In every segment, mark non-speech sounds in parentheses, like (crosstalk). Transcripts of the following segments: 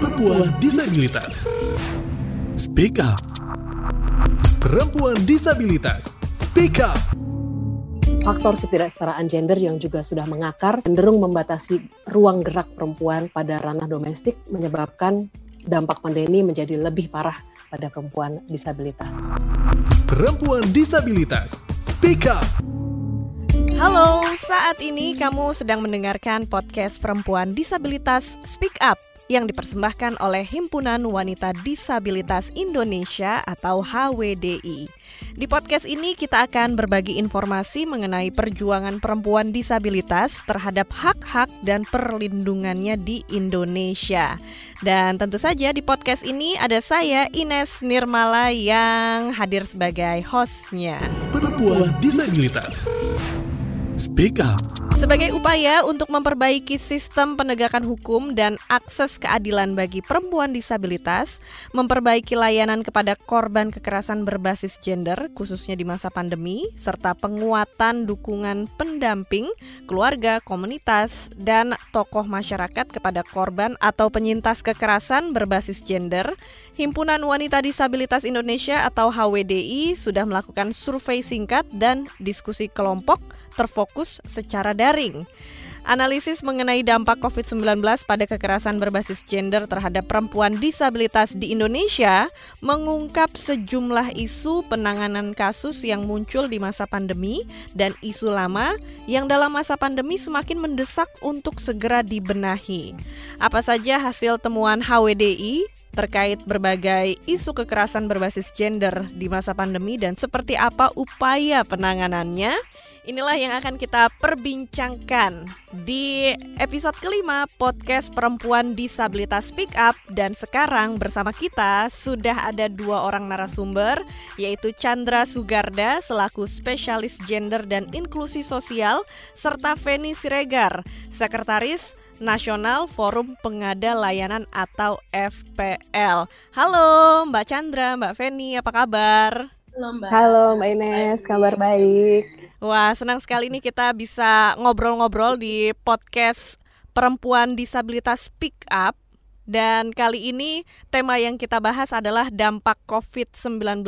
Perempuan disabilitas. Speak up. Perempuan disabilitas. Speak up. Faktor ketidaksetaraan gender yang juga sudah mengakar cenderung membatasi ruang gerak perempuan pada ranah domestik menyebabkan dampak pandemi menjadi lebih parah pada perempuan disabilitas. Perempuan disabilitas. Speak up. Halo, saat ini kamu sedang mendengarkan podcast Perempuan Disabilitas Speak Up yang dipersembahkan oleh Himpunan Wanita Disabilitas Indonesia atau HWDI. Di podcast ini kita akan berbagi informasi mengenai perjuangan perempuan disabilitas terhadap hak-hak dan perlindungannya di Indonesia. Dan tentu saja di podcast ini ada saya Ines Nirmala yang hadir sebagai hostnya. Perempuan disabilitas. Up. Sebagai upaya untuk memperbaiki sistem penegakan hukum dan akses keadilan bagi perempuan disabilitas, memperbaiki layanan kepada korban kekerasan berbasis gender, khususnya di masa pandemi, serta penguatan dukungan pendamping, keluarga, komunitas, dan tokoh masyarakat kepada korban atau penyintas kekerasan berbasis gender, Himpunan Wanita Disabilitas Indonesia atau HWDI sudah melakukan survei singkat dan diskusi kelompok terfokus secara daring. Analisis mengenai dampak COVID-19 pada kekerasan berbasis gender terhadap perempuan disabilitas di Indonesia mengungkap sejumlah isu penanganan kasus yang muncul di masa pandemi dan isu lama yang dalam masa pandemi semakin mendesak untuk segera dibenahi. Apa saja hasil temuan HWDI terkait berbagai isu kekerasan berbasis gender di masa pandemi dan seperti apa upaya penanganannya. Inilah yang akan kita perbincangkan di episode kelima podcast Perempuan Disabilitas Speak Up dan sekarang bersama kita sudah ada dua orang narasumber yaitu Chandra Sugarda selaku spesialis gender dan inklusi sosial serta Feni Siregar, sekretaris Nasional Forum Pengada Layanan atau FPL. Halo Mbak Chandra, Mbak Feni, apa kabar? Halo Mbak. Halo Mbak Ines, kabar baik. Wah, senang sekali nih kita bisa ngobrol-ngobrol di podcast Perempuan Disabilitas Speak Up. Dan kali ini tema yang kita bahas adalah dampak COVID-19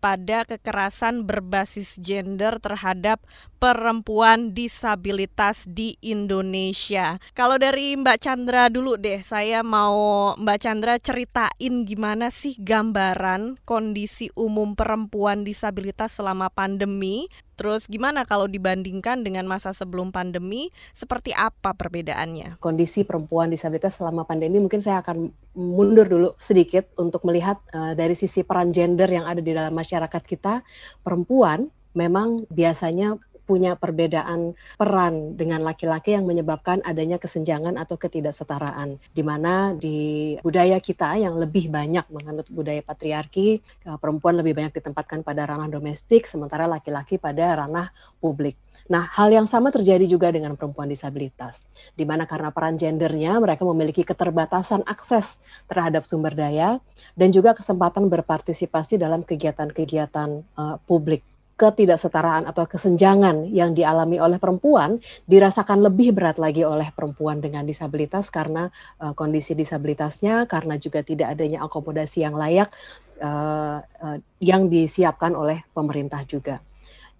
pada kekerasan berbasis gender terhadap perempuan disabilitas di Indonesia. Kalau dari Mbak Chandra dulu deh, saya mau Mbak Chandra ceritain gimana sih gambaran kondisi umum perempuan disabilitas selama pandemi Terus gimana kalau dibandingkan dengan masa sebelum pandemi, seperti apa perbedaannya? Kondisi perempuan disabilitas selama pandemi mungkin saya akan mundur dulu sedikit untuk melihat uh, dari sisi peran gender yang ada di dalam masyarakat kita. Perempuan memang biasanya punya perbedaan peran dengan laki-laki yang menyebabkan adanya kesenjangan atau ketidaksetaraan. Di mana di budaya kita yang lebih banyak menganut budaya patriarki, eh, perempuan lebih banyak ditempatkan pada ranah domestik, sementara laki-laki pada ranah publik. Nah, hal yang sama terjadi juga dengan perempuan disabilitas, di mana karena peran gendernya mereka memiliki keterbatasan akses terhadap sumber daya dan juga kesempatan berpartisipasi dalam kegiatan-kegiatan uh, publik ketidaksetaraan atau kesenjangan yang dialami oleh perempuan dirasakan lebih berat lagi oleh perempuan dengan disabilitas karena uh, kondisi disabilitasnya, karena juga tidak adanya akomodasi yang layak uh, uh, yang disiapkan oleh pemerintah juga.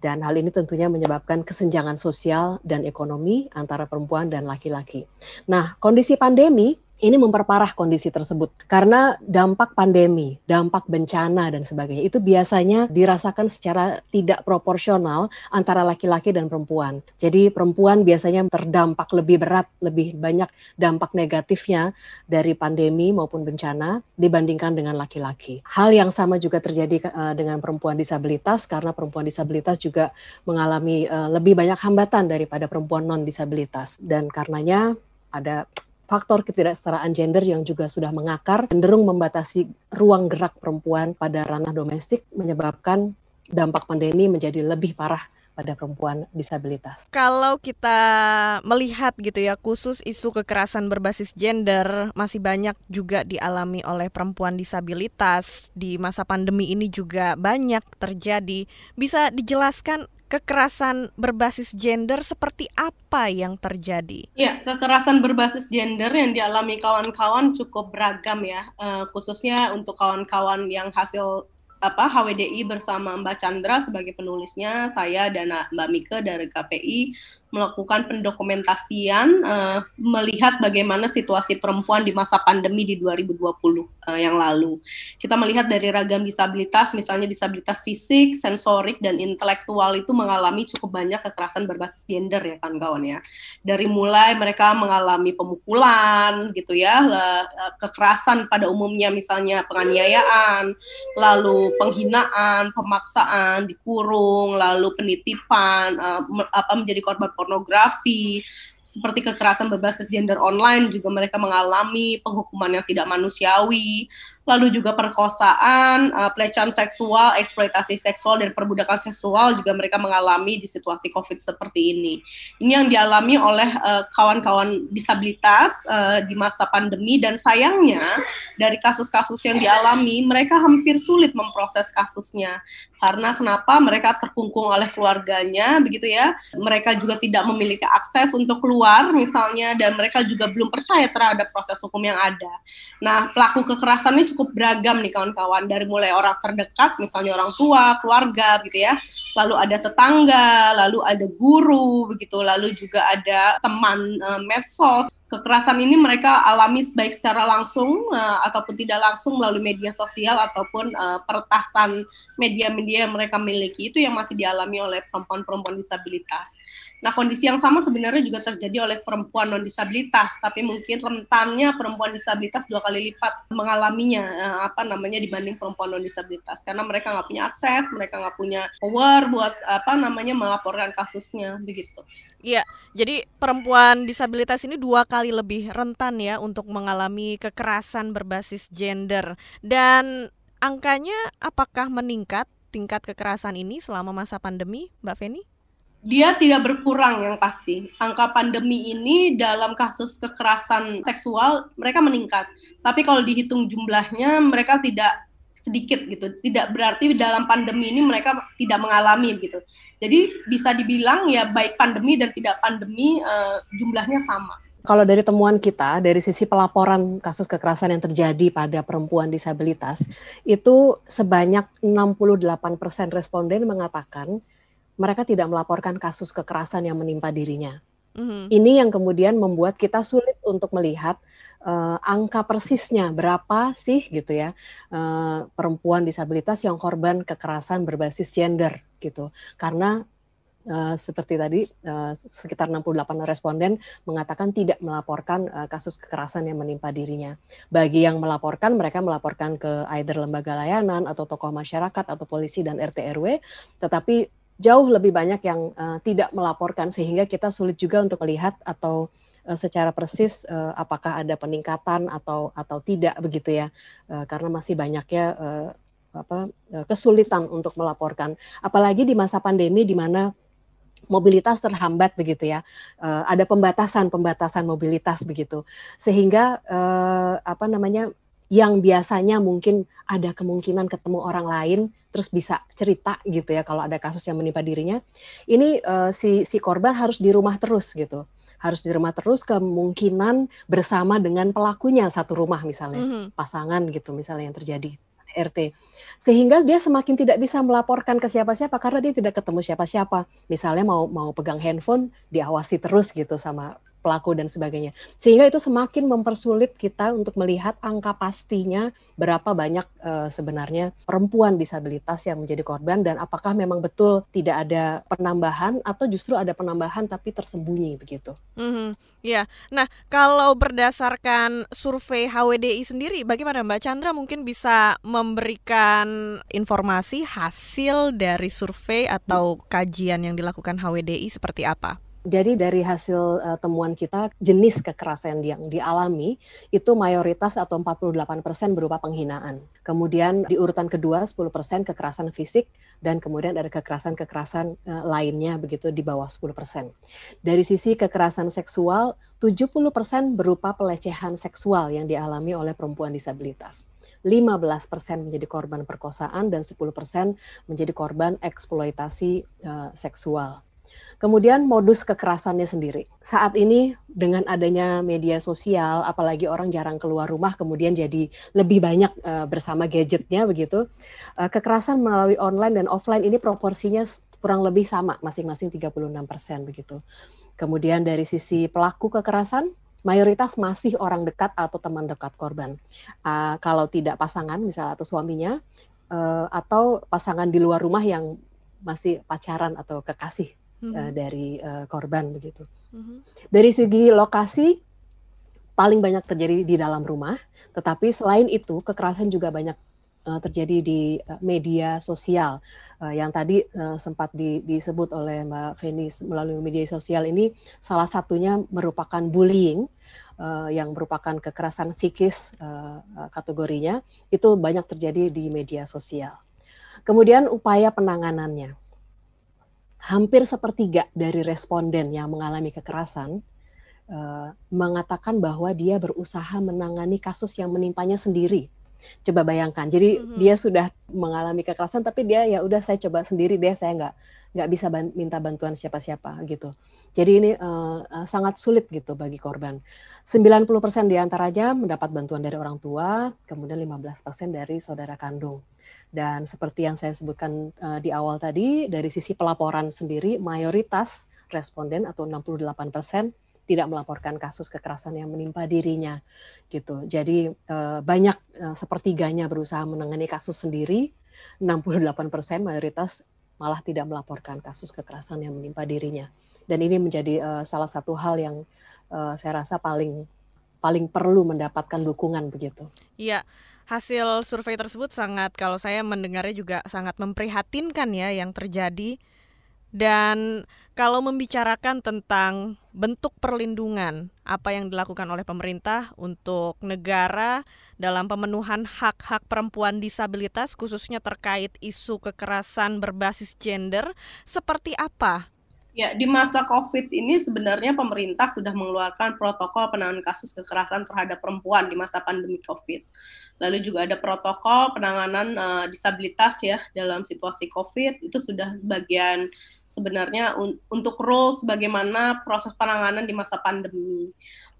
Dan hal ini tentunya menyebabkan kesenjangan sosial dan ekonomi antara perempuan dan laki-laki. Nah, kondisi pandemi ini memperparah kondisi tersebut karena dampak pandemi, dampak bencana dan sebagainya itu biasanya dirasakan secara tidak proporsional antara laki-laki dan perempuan. Jadi perempuan biasanya terdampak lebih berat, lebih banyak dampak negatifnya dari pandemi maupun bencana dibandingkan dengan laki-laki. Hal yang sama juga terjadi uh, dengan perempuan disabilitas karena perempuan disabilitas juga mengalami uh, lebih banyak hambatan daripada perempuan non disabilitas dan karenanya ada faktor ketidaksetaraan gender yang juga sudah mengakar cenderung membatasi ruang gerak perempuan pada ranah domestik menyebabkan dampak pandemi menjadi lebih parah pada perempuan disabilitas. Kalau kita melihat gitu ya, khusus isu kekerasan berbasis gender masih banyak juga dialami oleh perempuan disabilitas di masa pandemi ini juga banyak terjadi. Bisa dijelaskan kekerasan berbasis gender seperti apa yang terjadi? Ya, kekerasan berbasis gender yang dialami kawan-kawan cukup beragam ya, uh, khususnya untuk kawan-kawan yang hasil apa HWDI bersama Mbak Chandra sebagai penulisnya, saya dan Mbak Mika dari KPI melakukan pendokumentasian uh, melihat bagaimana situasi perempuan di masa pandemi di 2020 uh, eh, yang lalu. Kita melihat dari ragam disabilitas, misalnya disabilitas fisik, sensorik, dan intelektual itu mengalami cukup banyak kekerasan berbasis gender ya kan kawan ya. Dari mulai mereka mengalami pemukulan gitu ya, eh, kekerasan pada umumnya misalnya penganiayaan, lalu penghinaan, pemaksaan, dikurung, lalu penitipan, uh, apa menjadi korban pornografi, seperti kekerasan berbasis gender online juga mereka mengalami penghukuman yang tidak manusiawi, lalu juga perkosaan, uh, pelecehan seksual, eksploitasi seksual dan perbudakan seksual juga mereka mengalami di situasi Covid seperti ini. Ini yang dialami oleh uh, kawan-kawan disabilitas uh, di masa pandemi dan sayangnya dari kasus-kasus yang dialami mereka hampir sulit memproses kasusnya karena kenapa mereka terkungkung oleh keluarganya begitu ya. Mereka juga tidak memiliki akses untuk keluar misalnya dan mereka juga belum percaya terhadap proses hukum yang ada. Nah pelaku kekerasannya cukup beragam nih kawan-kawan. Dari mulai orang terdekat misalnya orang tua keluarga gitu ya. Lalu ada tetangga lalu ada guru begitu. Lalu juga ada teman uh, medsos kekerasan ini mereka alami baik secara langsung uh, ataupun tidak langsung melalui media sosial ataupun uh, peretasan media-media yang mereka miliki itu yang masih dialami oleh perempuan-perempuan disabilitas. Nah, kondisi yang sama sebenarnya juga terjadi oleh perempuan non disabilitas, tapi mungkin rentannya perempuan disabilitas dua kali lipat mengalaminya uh, apa namanya dibanding perempuan non disabilitas karena mereka nggak punya akses, mereka nggak punya power buat apa namanya melaporkan kasusnya begitu. Iya, jadi perempuan disabilitas ini dua kali lebih rentan ya untuk mengalami kekerasan berbasis gender. Dan angkanya apakah meningkat tingkat kekerasan ini selama masa pandemi, Mbak Feni? Dia tidak berkurang yang pasti. Angka pandemi ini dalam kasus kekerasan seksual mereka meningkat. Tapi kalau dihitung jumlahnya mereka tidak sedikit gitu. Tidak berarti dalam pandemi ini mereka tidak mengalami gitu. Jadi bisa dibilang ya baik pandemi dan tidak pandemi uh, jumlahnya sama. Kalau dari temuan kita, dari sisi pelaporan kasus kekerasan yang terjadi pada perempuan disabilitas, itu sebanyak 68% responden mengatakan mereka tidak melaporkan kasus kekerasan yang menimpa dirinya. Mm -hmm. Ini yang kemudian membuat kita sulit untuk melihat uh, angka persisnya berapa sih gitu ya uh, perempuan disabilitas yang korban kekerasan berbasis gender gitu karena Uh, seperti tadi uh, sekitar 68 responden mengatakan tidak melaporkan uh, kasus kekerasan yang menimpa dirinya. Bagi yang melaporkan, mereka melaporkan ke either lembaga layanan atau tokoh masyarakat atau polisi dan RT RW, tetapi jauh lebih banyak yang uh, tidak melaporkan sehingga kita sulit juga untuk melihat atau uh, secara persis uh, apakah ada peningkatan atau atau tidak begitu ya. Uh, karena masih banyaknya uh, apa uh, kesulitan untuk melaporkan. Apalagi di masa pandemi di mana mobilitas terhambat begitu ya. Uh, ada pembatasan pembatasan mobilitas begitu. Sehingga uh, apa namanya yang biasanya mungkin ada kemungkinan ketemu orang lain terus bisa cerita gitu ya kalau ada kasus yang menimpa dirinya. Ini uh, si si korban harus di rumah terus gitu. Harus di rumah terus kemungkinan bersama dengan pelakunya satu rumah misalnya mm -hmm. pasangan gitu misalnya yang terjadi RT sehingga dia semakin tidak bisa melaporkan ke siapa-siapa karena dia tidak ketemu siapa-siapa. Misalnya mau mau pegang handphone diawasi terus gitu sama pelaku dan sebagainya. Sehingga itu semakin mempersulit kita untuk melihat angka pastinya berapa banyak uh, sebenarnya perempuan disabilitas yang menjadi korban dan apakah memang betul tidak ada penambahan atau justru ada penambahan tapi tersembunyi begitu. Mm-hmm. Ya, nah kalau berdasarkan survei HWDI sendiri, bagaimana Mbak Chandra mungkin bisa memberikan informasi hasil dari survei atau kajian yang dilakukan HWDI seperti apa? Jadi dari hasil uh, temuan kita jenis kekerasan yang dialami itu mayoritas atau 48% berupa penghinaan. Kemudian di urutan kedua 10% kekerasan fisik dan kemudian ada kekerasan-kekerasan uh, lainnya begitu di bawah 10%. Dari sisi kekerasan seksual 70% berupa pelecehan seksual yang dialami oleh perempuan disabilitas. 15% menjadi korban perkosaan dan 10% menjadi korban eksploitasi uh, seksual. Kemudian modus kekerasannya sendiri. Saat ini dengan adanya media sosial, apalagi orang jarang keluar rumah, kemudian jadi lebih banyak uh, bersama gadgetnya begitu. Uh, kekerasan melalui online dan offline ini proporsinya kurang lebih sama, masing-masing 36 persen begitu. Kemudian dari sisi pelaku kekerasan, mayoritas masih orang dekat atau teman dekat korban. Uh, kalau tidak pasangan, misalnya atau suaminya, uh, atau pasangan di luar rumah yang masih pacaran atau kekasih mm-hmm. uh, dari uh, korban begitu. Mm-hmm. Dari segi lokasi paling banyak terjadi di dalam rumah, tetapi selain itu kekerasan juga banyak uh, terjadi di uh, media sosial uh, yang tadi uh, sempat di, disebut oleh Mbak Feni melalui media sosial ini salah satunya merupakan bullying uh, yang merupakan kekerasan psikis uh, kategorinya itu banyak terjadi di media sosial. Kemudian upaya penanganannya hampir sepertiga dari responden yang mengalami kekerasan uh, mengatakan bahwa dia berusaha menangani kasus yang menimpanya sendiri. Coba bayangkan, jadi mm-hmm. dia sudah mengalami kekerasan, tapi dia ya udah saya coba sendiri deh, saya nggak nggak bisa ban- minta bantuan siapa-siapa gitu. Jadi ini uh, uh, sangat sulit gitu bagi korban. 90% di antaranya mendapat bantuan dari orang tua, kemudian 15% dari saudara kandung. Dan seperti yang saya sebutkan uh, di awal tadi, dari sisi pelaporan sendiri, mayoritas responden atau 68 persen tidak melaporkan kasus kekerasan yang menimpa dirinya, gitu. Jadi uh, banyak uh, sepertiganya berusaha menangani kasus sendiri, 68 persen mayoritas malah tidak melaporkan kasus kekerasan yang menimpa dirinya. Dan ini menjadi uh, salah satu hal yang uh, saya rasa paling paling perlu mendapatkan dukungan begitu. Iya hasil survei tersebut sangat kalau saya mendengarnya juga sangat memprihatinkan ya yang terjadi dan kalau membicarakan tentang bentuk perlindungan apa yang dilakukan oleh pemerintah untuk negara dalam pemenuhan hak-hak perempuan disabilitas khususnya terkait isu kekerasan berbasis gender seperti apa Ya, di masa COVID ini sebenarnya pemerintah sudah mengeluarkan protokol penanganan kasus kekerasan terhadap perempuan di masa pandemi COVID. Lalu juga ada protokol penanganan uh, disabilitas ya dalam situasi COVID itu sudah bagian sebenarnya un untuk rules bagaimana proses penanganan di masa pandemi.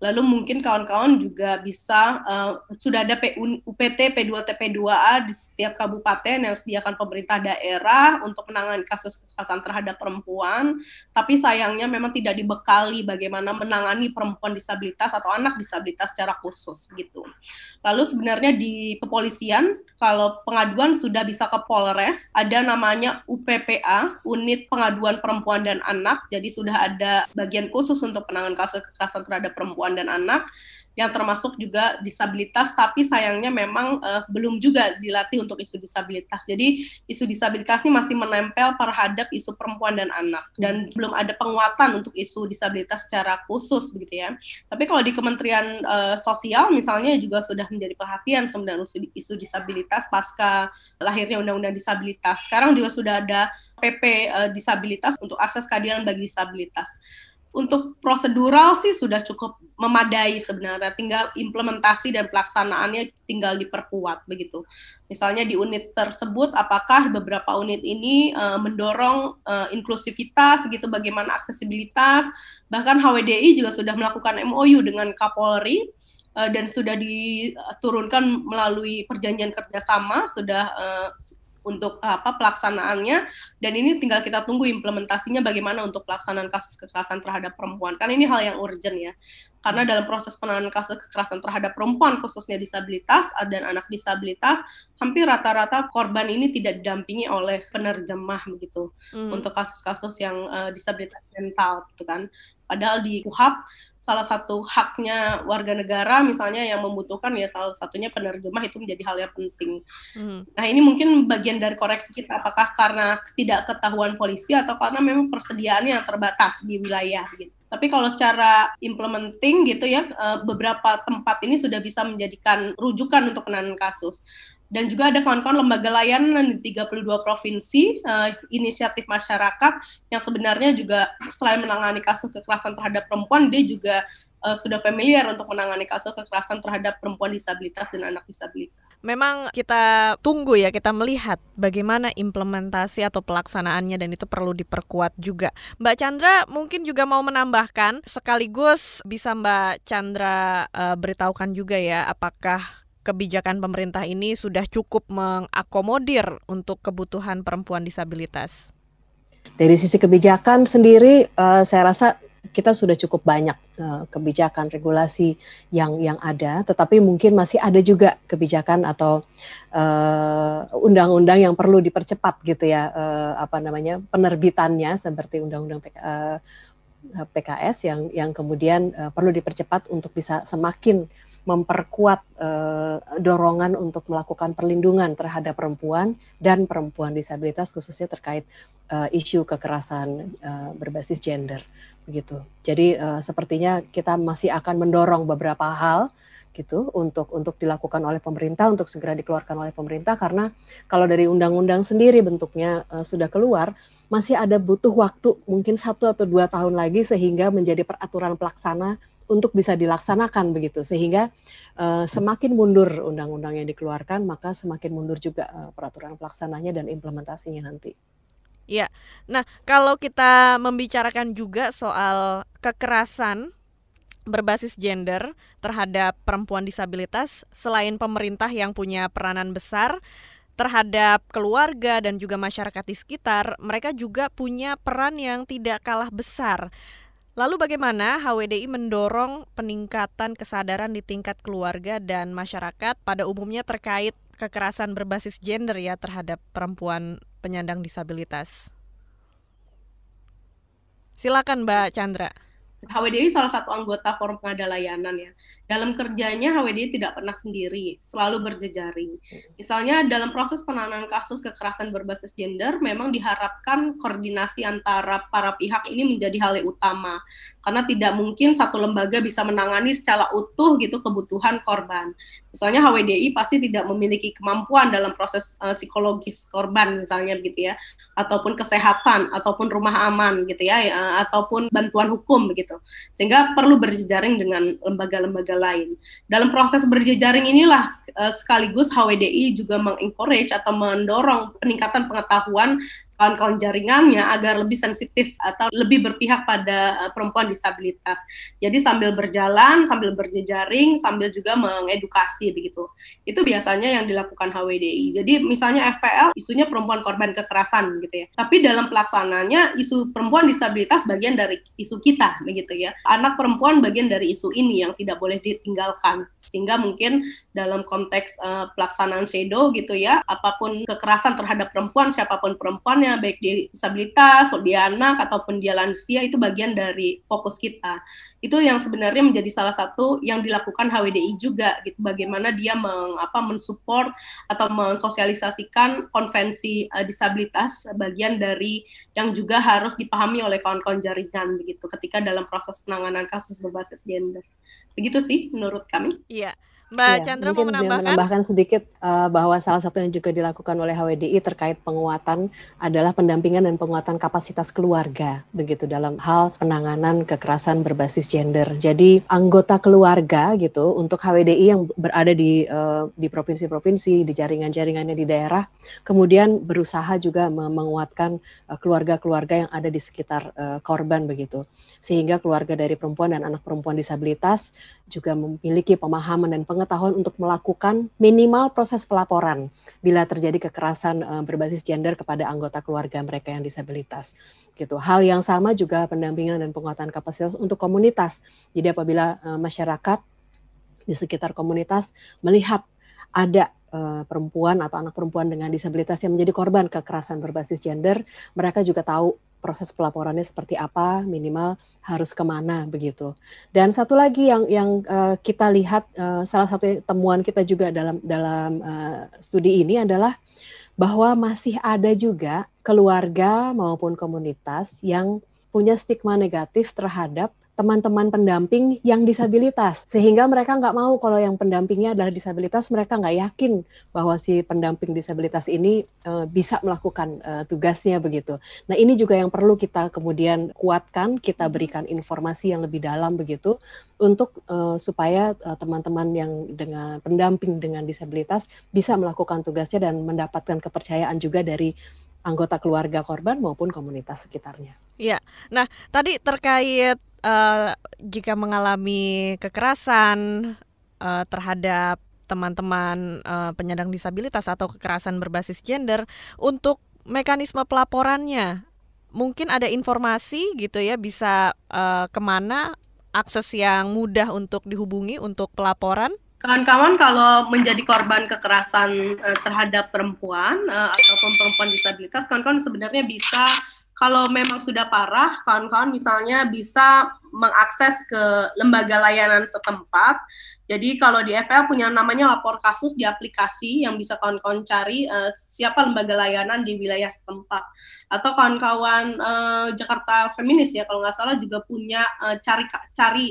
Lalu mungkin kawan-kawan juga bisa uh, sudah ada UPT P2 TP2A di setiap kabupaten yang disediakan pemerintah daerah untuk menangani kasus kekerasan terhadap perempuan, tapi sayangnya memang tidak dibekali bagaimana menangani perempuan disabilitas atau anak disabilitas secara khusus gitu. Lalu sebenarnya di kepolisian kalau pengaduan sudah bisa ke Polres, ada namanya UPPA, Unit Pengaduan Perempuan dan Anak. Jadi sudah ada bagian khusus untuk penanganan kasus kekerasan terhadap perempuan dan anak yang termasuk juga disabilitas, tapi sayangnya memang uh, belum juga dilatih untuk isu disabilitas. Jadi isu disabilitas ini masih menempel terhadap isu perempuan dan anak, dan hmm. belum ada penguatan untuk isu disabilitas secara khusus begitu ya. Tapi kalau di Kementerian uh, Sosial misalnya juga sudah menjadi perhatian sebenarnya isu, isu disabilitas pasca lahirnya Undang-Undang Disabilitas. Sekarang juga sudah ada PP uh, eh, disabilitas untuk akses keadilan bagi disabilitas untuk prosedural sih sudah cukup memadai sebenarnya, tinggal implementasi dan pelaksanaannya tinggal diperkuat begitu. Misalnya di unit tersebut, apakah beberapa unit ini uh, mendorong uh, inklusivitas, begitu bagaimana aksesibilitas, bahkan HWDI juga sudah melakukan MOU dengan Kapolri uh, dan sudah diturunkan melalui perjanjian kerjasama, sudah uh, untuk apa pelaksanaannya. Dan ini tinggal kita tunggu implementasinya bagaimana untuk pelaksanaan kasus kekerasan terhadap perempuan. Kan ini hal yang urgent ya. Karena dalam proses penanganan kasus kekerasan terhadap perempuan khususnya disabilitas dan anak disabilitas hampir rata-rata korban ini tidak didampingi oleh penerjemah begitu mm. untuk kasus-kasus yang uh, disabilitas mental gitu kan. Padahal di KUHAP salah satu haknya warga negara misalnya yang membutuhkan ya salah satunya penerjemah itu menjadi hal yang penting. Hmm. Nah ini mungkin bagian dari koreksi kita apakah karena tidak ketahuan polisi atau karena memang persediaannya yang terbatas di wilayah gitu. Tapi kalau secara implementing gitu ya, eh, beberapa tempat ini sudah bisa menjadikan rujukan untuk penanganan kasus dan juga ada kawan-kawan lembaga layanan di 32 provinsi uh, inisiatif masyarakat yang sebenarnya juga selain menangani kasus kekerasan terhadap perempuan dia juga uh, sudah familiar untuk menangani kasus kekerasan terhadap perempuan disabilitas dan anak disabilitas. memang kita tunggu ya, kita melihat bagaimana implementasi atau pelaksanaannya dan itu perlu diperkuat juga. Mbak Chandra mungkin juga mau menambahkan sekaligus bisa Mbak Chandra uh, beritahukan juga ya apakah kebijakan pemerintah ini sudah cukup mengakomodir untuk kebutuhan perempuan disabilitas. Dari sisi kebijakan sendiri, uh, saya rasa kita sudah cukup banyak uh, kebijakan regulasi yang yang ada, tetapi mungkin masih ada juga kebijakan atau eh, undang-undang uh, yang perlu dipercepat gitu ya, uh, apa namanya penerbitannya seperti undang-undang PK, PKS yang yang kemudian perlu dipercepat untuk bisa semakin memperkuat uh, dorongan untuk melakukan perlindungan terhadap perempuan dan perempuan disabilitas khususnya terkait uh, isu kekerasan uh, berbasis gender begitu. Jadi sepertinya kita masih akan mendorong beberapa hal gitu untuk untuk dilakukan oleh pemerintah untuk segera dikeluarkan oleh pemerintah karena kalau dari undang-undang sendiri bentuknya uh, sudah keluar masih ada butuh waktu mungkin satu atau dua tahun lagi sehingga menjadi peraturan pelaksana untuk bisa dilaksanakan begitu. Sehingga uh, semakin mundur undang-undang yang dikeluarkan maka semakin mundur juga uh, peraturan pelaksananya dan implementasinya nanti. Ya, nah kalau kita membicarakan juga soal kekerasan berbasis gender terhadap perempuan disabilitas, selain pemerintah yang punya peranan besar terhadap keluarga dan juga masyarakat di sekitar, mereka juga punya peran yang tidak kalah besar Lalu bagaimana HWDI mendorong peningkatan kesadaran di tingkat keluarga dan masyarakat pada umumnya terkait kekerasan berbasis gender ya terhadap perempuan penyandang disabilitas? Silakan Mbak Chandra. HWDI salah satu anggota Forum Pengada Layanan ya dalam kerjanya HWD tidak pernah sendiri, selalu berjejaring. Misalnya dalam proses penanganan kasus kekerasan berbasis gender, memang diharapkan koordinasi antara para pihak ini menjadi hal yang utama, karena tidak mungkin satu lembaga bisa menangani secara utuh gitu kebutuhan korban. Misalnya HWDI pasti tidak memiliki kemampuan dalam proses uh, psikologis korban misalnya begitu ya, ataupun kesehatan, ataupun rumah aman gitu ya, uh, ataupun bantuan hukum begitu. Sehingga perlu berjejaring dengan lembaga-lembaga lain. Dalam proses berjejaring inilah uh, sekaligus HWDI juga mengencourage atau mendorong peningkatan pengetahuan kawan-kawan jaringannya agar lebih sensitif atau lebih berpihak pada uh, perempuan disabilitas. Jadi sambil berjalan, sambil berjejaring, sambil juga mengedukasi begitu. Itu biasanya yang dilakukan HWDI. Jadi misalnya FPL isunya perempuan korban kekerasan gitu ya. Tapi dalam pelaksananya isu perempuan disabilitas bagian dari isu kita begitu ya. Anak perempuan bagian dari isu ini yang tidak boleh ditinggalkan. Sehingga mungkin dalam konteks uh, pelaksanaan SEDO gitu ya, apa pun kekerasan terhadap perempuan siapa pun perempuannya baik dia disabilitas, dia anak ataupun dia lansia itu bagian dari fokus kita. Itu yang sebenarnya menjadi salah satu yang dilakukan HWDI juga gitu bagaimana dia meng, apa mensupport atau mensosialisasikan konvensi uh, disabilitas bagian dari yang juga harus dipahami oleh kawan-kawan jaringan begitu ketika dalam proses penanganan kasus berbasis gender. Begitu sih menurut kami. Iya. Mbak ya, Chandra mau menambahkan? menambahkan sedikit uh, bahwa salah satu yang juga dilakukan oleh HWDI terkait penguatan adalah pendampingan dan penguatan kapasitas keluarga begitu dalam hal penanganan kekerasan berbasis gender. Jadi anggota keluarga gitu untuk HWDI yang berada di uh, di provinsi-provinsi, di jaringan-jaringannya di daerah, kemudian berusaha juga menguatkan keluarga-keluarga yang ada di sekitar uh, korban begitu. Sehingga keluarga dari perempuan dan anak perempuan disabilitas juga memiliki pemahaman dan pengetahuan untuk melakukan minimal proses pelaporan bila terjadi kekerasan uh, berbasis gender kepada anggota keluarga mereka yang disabilitas. Gitu. Hal yang sama juga pendampingan dan penguatan kapasitas untuk komunitas. Jadi apabila uh, masyarakat di sekitar komunitas melihat ada uh, perempuan atau anak perempuan dengan disabilitas yang menjadi korban kekerasan berbasis gender, mereka juga tahu proses pelaporannya seperti apa, minimal harus ke mana begitu. Dan satu lagi yang yang uh, kita lihat uh, salah satu temuan kita juga dalam dalam uh, studi ini adalah bahwa masih ada juga keluarga maupun komunitas yang punya stigma negatif terhadap teman-teman pendamping yang disabilitas sehingga mereka nggak mau kalau yang pendampingnya adalah disabilitas mereka nggak yakin bahwa si pendamping disabilitas ini uh, bisa melakukan uh, tugasnya begitu. Nah ini juga yang perlu kita kemudian kuatkan kita berikan informasi yang lebih dalam begitu untuk uh, supaya teman-teman yang dengan pendamping dengan disabilitas bisa melakukan tugasnya dan mendapatkan kepercayaan juga dari anggota keluarga korban maupun komunitas sekitarnya. Iya. Nah, tadi terkait uh, jika mengalami kekerasan uh, terhadap teman-teman uh, penyandang disabilitas atau kekerasan berbasis gender untuk mekanisme pelaporannya mungkin ada informasi gitu ya bisa uh, ke mana akses yang mudah untuk dihubungi untuk pelaporan kawan-kawan kalau menjadi korban kekerasan uh, terhadap perempuan uh, ataupun perempuan disabilitas kawan-kawan sebenarnya bisa kalau memang sudah parah, kawan-kawan misalnya bisa mengakses ke lembaga layanan setempat. Jadi kalau di FPL punya namanya lapor kasus di aplikasi yang bisa kawan-kawan cari uh, siapa lembaga layanan di wilayah setempat. Atau kawan-kawan uh, Jakarta Feminis ya kalau nggak salah juga punya uh, cari cari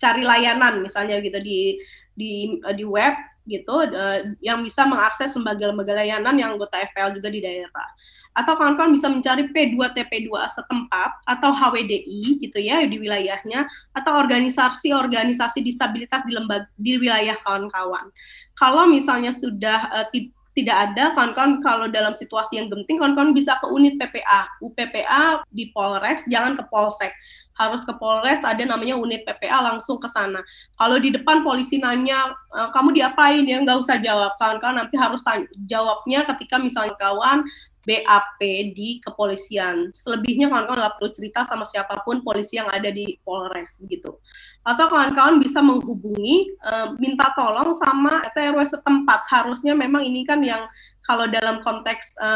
cari layanan misalnya gitu di di uh, di web gitu uh, yang bisa mengakses lembaga-lembaga layanan yang anggota FPL juga di daerah atau kawan-kawan bisa mencari P2TP2 setempat atau HWDI gitu ya di wilayahnya atau organisasi-organisasi disabilitas di lembaga di wilayah kawan-kawan. Kalau misalnya sudah uh, tidak ada kawan-kawan kalau dalam situasi yang genting kawan-kawan bisa ke unit PPA, UPPA di Polres, jangan ke Polsek harus ke Polres ada namanya unit PPA langsung ke sana. Kalau di depan polisi nanya e, kamu diapain ya nggak usah jawab kawan-kawan nanti harus tanya, jawabnya ketika misalnya kawan BAP di kepolisian. Selebihnya kawan-kawan nggak perlu cerita sama siapa pun polisi yang ada di Polres gitu. Atau kawan-kawan bisa menghubungi e, minta tolong sama RW setempat. Harusnya memang ini kan yang kalau dalam konteks e,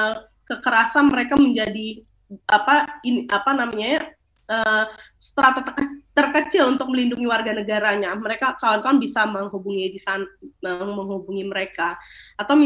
kekerasan mereka menjadi apa ini apa namanya uh, strata terkecil untuk melindungi warga negaranya. Mereka kawan-kawan bisa menghubungi di sana, menghubungi mereka atau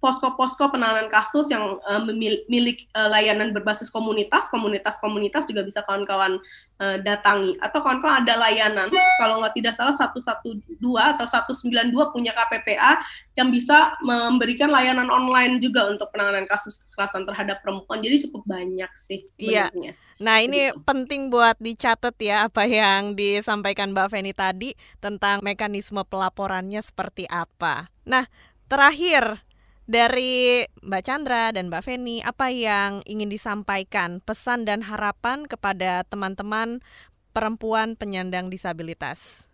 posko-posko penanganan kasus yang uh, milik uh, layanan berbasis komunitas, komunitas-komunitas juga bisa kawan-kawan uh, datangi atau kawan-kawan ada layanan kalau nggak tidak salah 112 atau 192 punya KPPA yang bisa memberikan layanan online juga untuk penanganan kasus kekerasan terhadap perempuan. Jadi cukup banyak sih iya. sebenarnya. Iya. Nah, ini Begitu. penting buat dicatat ya apa yang disampaikan Mbak Feni tadi tentang mekanisme pelaporannya seperti apa. Nah, terakhir dari Mbak Chandra dan Mbak Feni, apa yang ingin disampaikan pesan dan harapan kepada teman-teman perempuan penyandang disabilitas?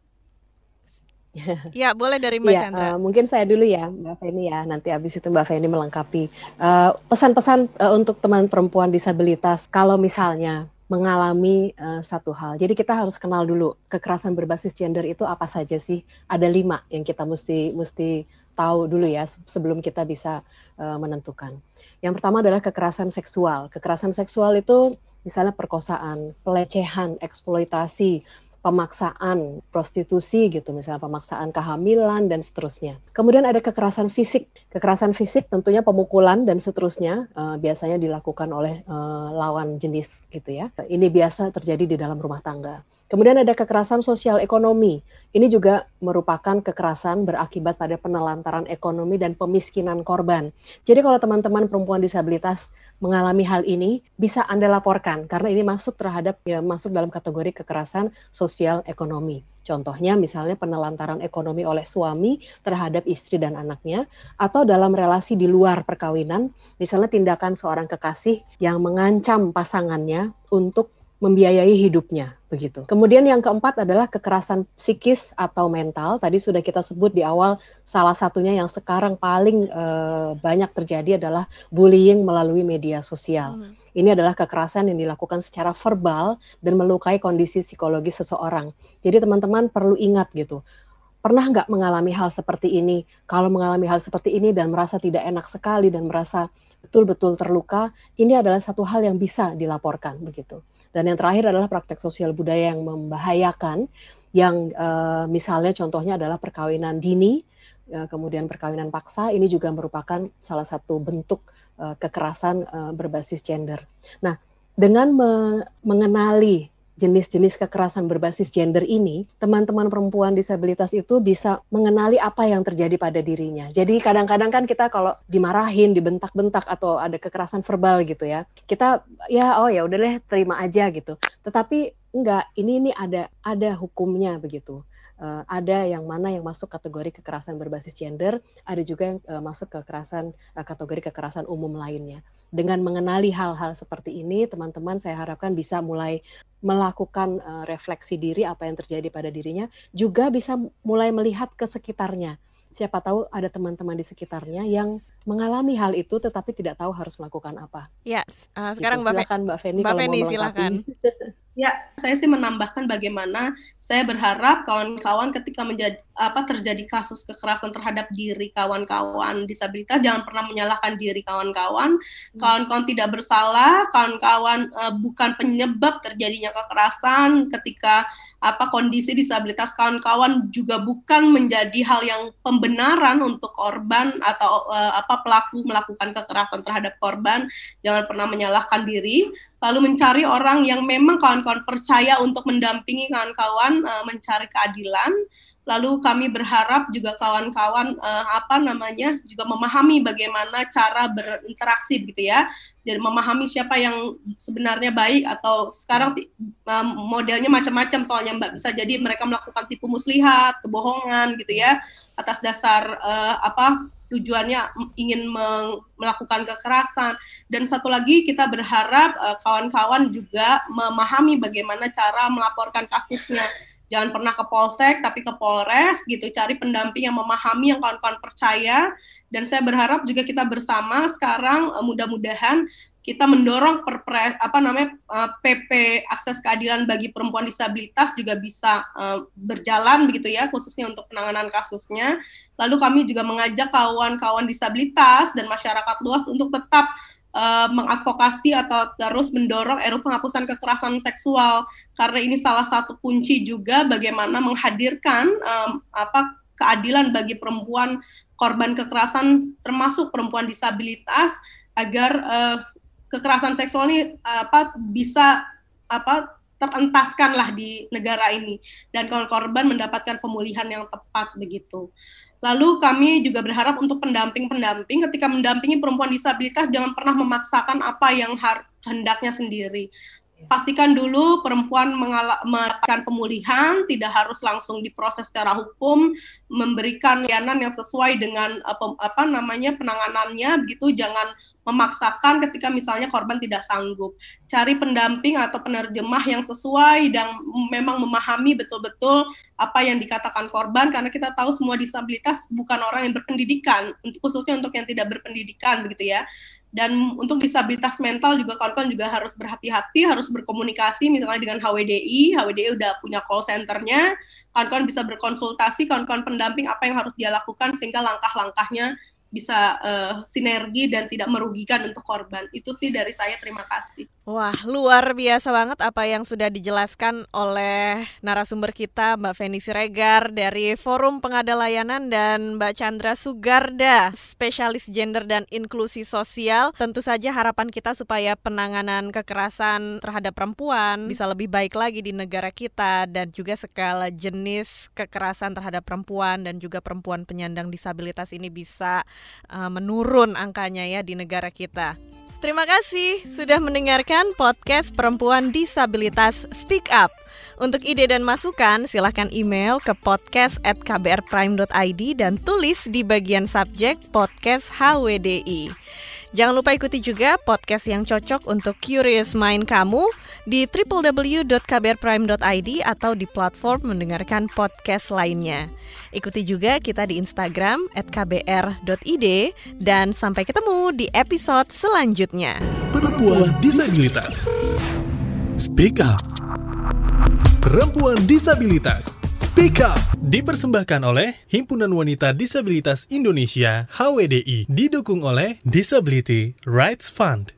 Ya, boleh dari Mbak ya, Chandra. Uh, mungkin saya dulu ya, Mbak Feni ya. Nanti habis itu Mbak Feni melengkapi. Eh, pesan-pesan uh, uh, untuk teman perempuan disabilitas, kalau misalnya mengalami uh, satu hal. Jadi kita harus kenal dulu kekerasan berbasis gender itu apa saja sih? Ada lima yang kita mesti mesti tahu dulu ya sebelum kita bisa uh, menentukan. Yang pertama adalah kekerasan seksual. Kekerasan seksual itu misalnya perkosaan, pelecehan, eksploitasi, pemaksaan prostitusi gitu misalnya pemaksaan kehamilan dan seterusnya. Kemudian ada kekerasan fisik. Kekerasan fisik tentunya pemukulan dan seterusnya uh, biasanya dilakukan oleh uh, lawan jenis gitu ya. Ini biasa terjadi di dalam rumah tangga. Kemudian ada kekerasan sosial ekonomi. Ini juga merupakan kekerasan berakibat pada penelantaran ekonomi dan pemiskinan korban. Jadi kalau teman-teman perempuan disabilitas mengalami hal ini, bisa Anda laporkan karena ini masuk terhadap ya masuk dalam kategori kekerasan sosial ekonomi. Contohnya misalnya penelantaran ekonomi oleh suami terhadap istri dan anaknya atau dalam relasi di luar perkawinan, misalnya tindakan seorang kekasih yang mengancam pasangannya untuk membiayai hidupnya begitu. Kemudian yang keempat adalah kekerasan psikis atau mental. Tadi sudah kita sebut di awal salah satunya yang sekarang paling uh, banyak terjadi adalah bullying melalui media sosial. Hmm. Ini adalah kekerasan yang dilakukan secara verbal dan melukai kondisi psikologis seseorang. Jadi teman-teman perlu ingat gitu. Pernah nggak mengalami hal seperti ini? Kalau mengalami hal seperti ini dan merasa tidak enak sekali dan merasa betul-betul terluka, ini adalah satu hal yang bisa dilaporkan begitu. Dan yang terakhir adalah praktek sosial budaya yang membahayakan, yang uh, misalnya contohnya adalah perkawinan dini, uh, kemudian perkawinan paksa, ini juga merupakan salah satu bentuk uh, kekerasan berbasis gender. Nah, dengan me mengenali jenis-jenis kekerasan berbasis gender ini, teman-teman perempuan disabilitas itu bisa mengenali apa yang terjadi pada dirinya. Jadi kadang-kadang kan kita kalau dimarahin, dibentak-bentak atau ada kekerasan verbal gitu ya, kita ya oh ya udah deh terima aja gitu. Tetapi enggak, ini ini ada ada hukumnya begitu. Uh, ada yang mana yang masuk kategori kekerasan berbasis gender, ada juga yang uh, masuk kekerasan uh, kategori kekerasan umum lainnya dengan mengenali hal-hal seperti ini, teman-teman saya harapkan bisa mulai melakukan uh, refleksi diri apa yang terjadi pada dirinya, juga bisa mulai melihat ke sekitarnya. Siapa tahu ada teman-teman di sekitarnya yang mengalami hal itu tetapi tidak tahu harus melakukan apa. Ya, yes. uh, sekarang gitu. Mbak silakan Mbak Feni Mbak Feni silakan. (laughs) Ya, saya sih menambahkan bagaimana saya berharap kawan-kawan ketika menjadi apa terjadi kasus kekerasan terhadap diri kawan-kawan disabilitas jangan pernah menyalahkan diri kawan-kawan. Hmm. Kawan-kawan tidak bersalah, kawan-kawan uh, bukan penyebab terjadinya kekerasan ketika apa kondisi disabilitas kawan-kawan juga bukan menjadi hal yang pembenaran untuk korban atau uh, apa pelaku melakukan kekerasan terhadap korban. Jangan pernah menyalahkan diri lalu mencari orang yang memang kawan-kawan percaya untuk mendampingi kawan-kawan uh, mencari keadilan. Lalu kami berharap juga kawan-kawan uh, apa namanya juga memahami bagaimana cara berinteraksi gitu ya. Jadi memahami siapa yang sebenarnya baik atau sekarang modelnya macam-macam soalnya Mbak. Bisa jadi mereka melakukan tipu muslihat, kebohongan gitu ya atas dasar uh, apa tujuannya ingin melakukan kekerasan. Dan satu lagi kita berharap eh, kawan-kawan uh, juga memahami bagaimana cara melaporkan kasusnya jangan pernah ke polsek tapi ke polres gitu cari pendamping yang memahami yang kawan-kawan percaya dan saya berharap juga kita bersama sekarang uh, mudah-mudahan kita mendorong perpres apa namanya uh, eh, PP akses keadilan bagi perempuan disabilitas juga bisa uh, berjalan begitu ya khususnya untuk penanganan kasusnya. Lalu kami juga mengajak kawan-kawan disabilitas dan masyarakat luas untuk tetap uh, mengadvokasi atau terus mendorong RUU penghapusan kekerasan seksual karena ini salah satu kunci juga bagaimana menghadirkan um, apa keadilan bagi perempuan korban kekerasan termasuk perempuan disabilitas agar uh, kekerasan seksual ini apa bisa apa terentaskan lah di negara ini dan korban mendapatkan pemulihan yang tepat begitu. Lalu kami juga berharap untuk pendamping-pendamping ketika mendampingi perempuan disabilitas jangan pernah memaksakan apa yang hendaknya sendiri. Pastikan dulu perempuan mendapatkan pemulihan, tidak harus langsung diproses secara hukum, memberikan layanan yang sesuai dengan apa, apa namanya penanganannya, begitu jangan memaksakan ketika misalnya korban tidak sanggup. Cari pendamping atau penerjemah yang sesuai dan memang memahami betul-betul apa yang dikatakan korban karena kita tahu semua disabilitas bukan orang yang berpendidikan, khususnya untuk yang tidak berpendidikan begitu ya. Dan untuk disabilitas mental juga kawan-kawan juga harus berhati-hati, harus berkomunikasi misalnya dengan HWDI, HWDI udah punya call centernya, kawan-kawan bisa berkonsultasi, kawan-kawan pendamping apa yang harus dia lakukan sehingga langkah-langkahnya bisa uh, sinergi dan tidak merugikan untuk korban. Itu sih dari saya terima kasih. Wah, luar biasa banget apa yang sudah dijelaskan oleh narasumber kita Mbak Feni Siregar dari Forum Pengada Layanan dan Mbak Chandra Sugarda, spesialis gender dan inklusi sosial. Tentu saja harapan kita supaya penanganan kekerasan terhadap perempuan bisa lebih baik lagi di negara kita dan juga segala jenis kekerasan terhadap perempuan dan juga perempuan penyandang disabilitas ini bisa uh, menurun angkanya ya di negara kita. Terima kasih sudah mendengarkan podcast Perempuan Disabilitas Speak Up. Untuk ide dan masukan, silahkan email ke podcast at kbrprime.id dan tulis di bagian subjek podcast HWDI. Jangan lupa ikuti juga podcast yang cocok untuk curious mind kamu di www.kbrprime.id atau di platform mendengarkan podcast lainnya. Ikuti juga kita di Instagram @kbr.id dan sampai ketemu di episode selanjutnya. Perempuan disabilitas. Speak up. Perempuan disabilitas Speak Up dipersembahkan oleh Himpunan Wanita Disabilitas Indonesia HWDI didukung oleh Disability Rights Fund.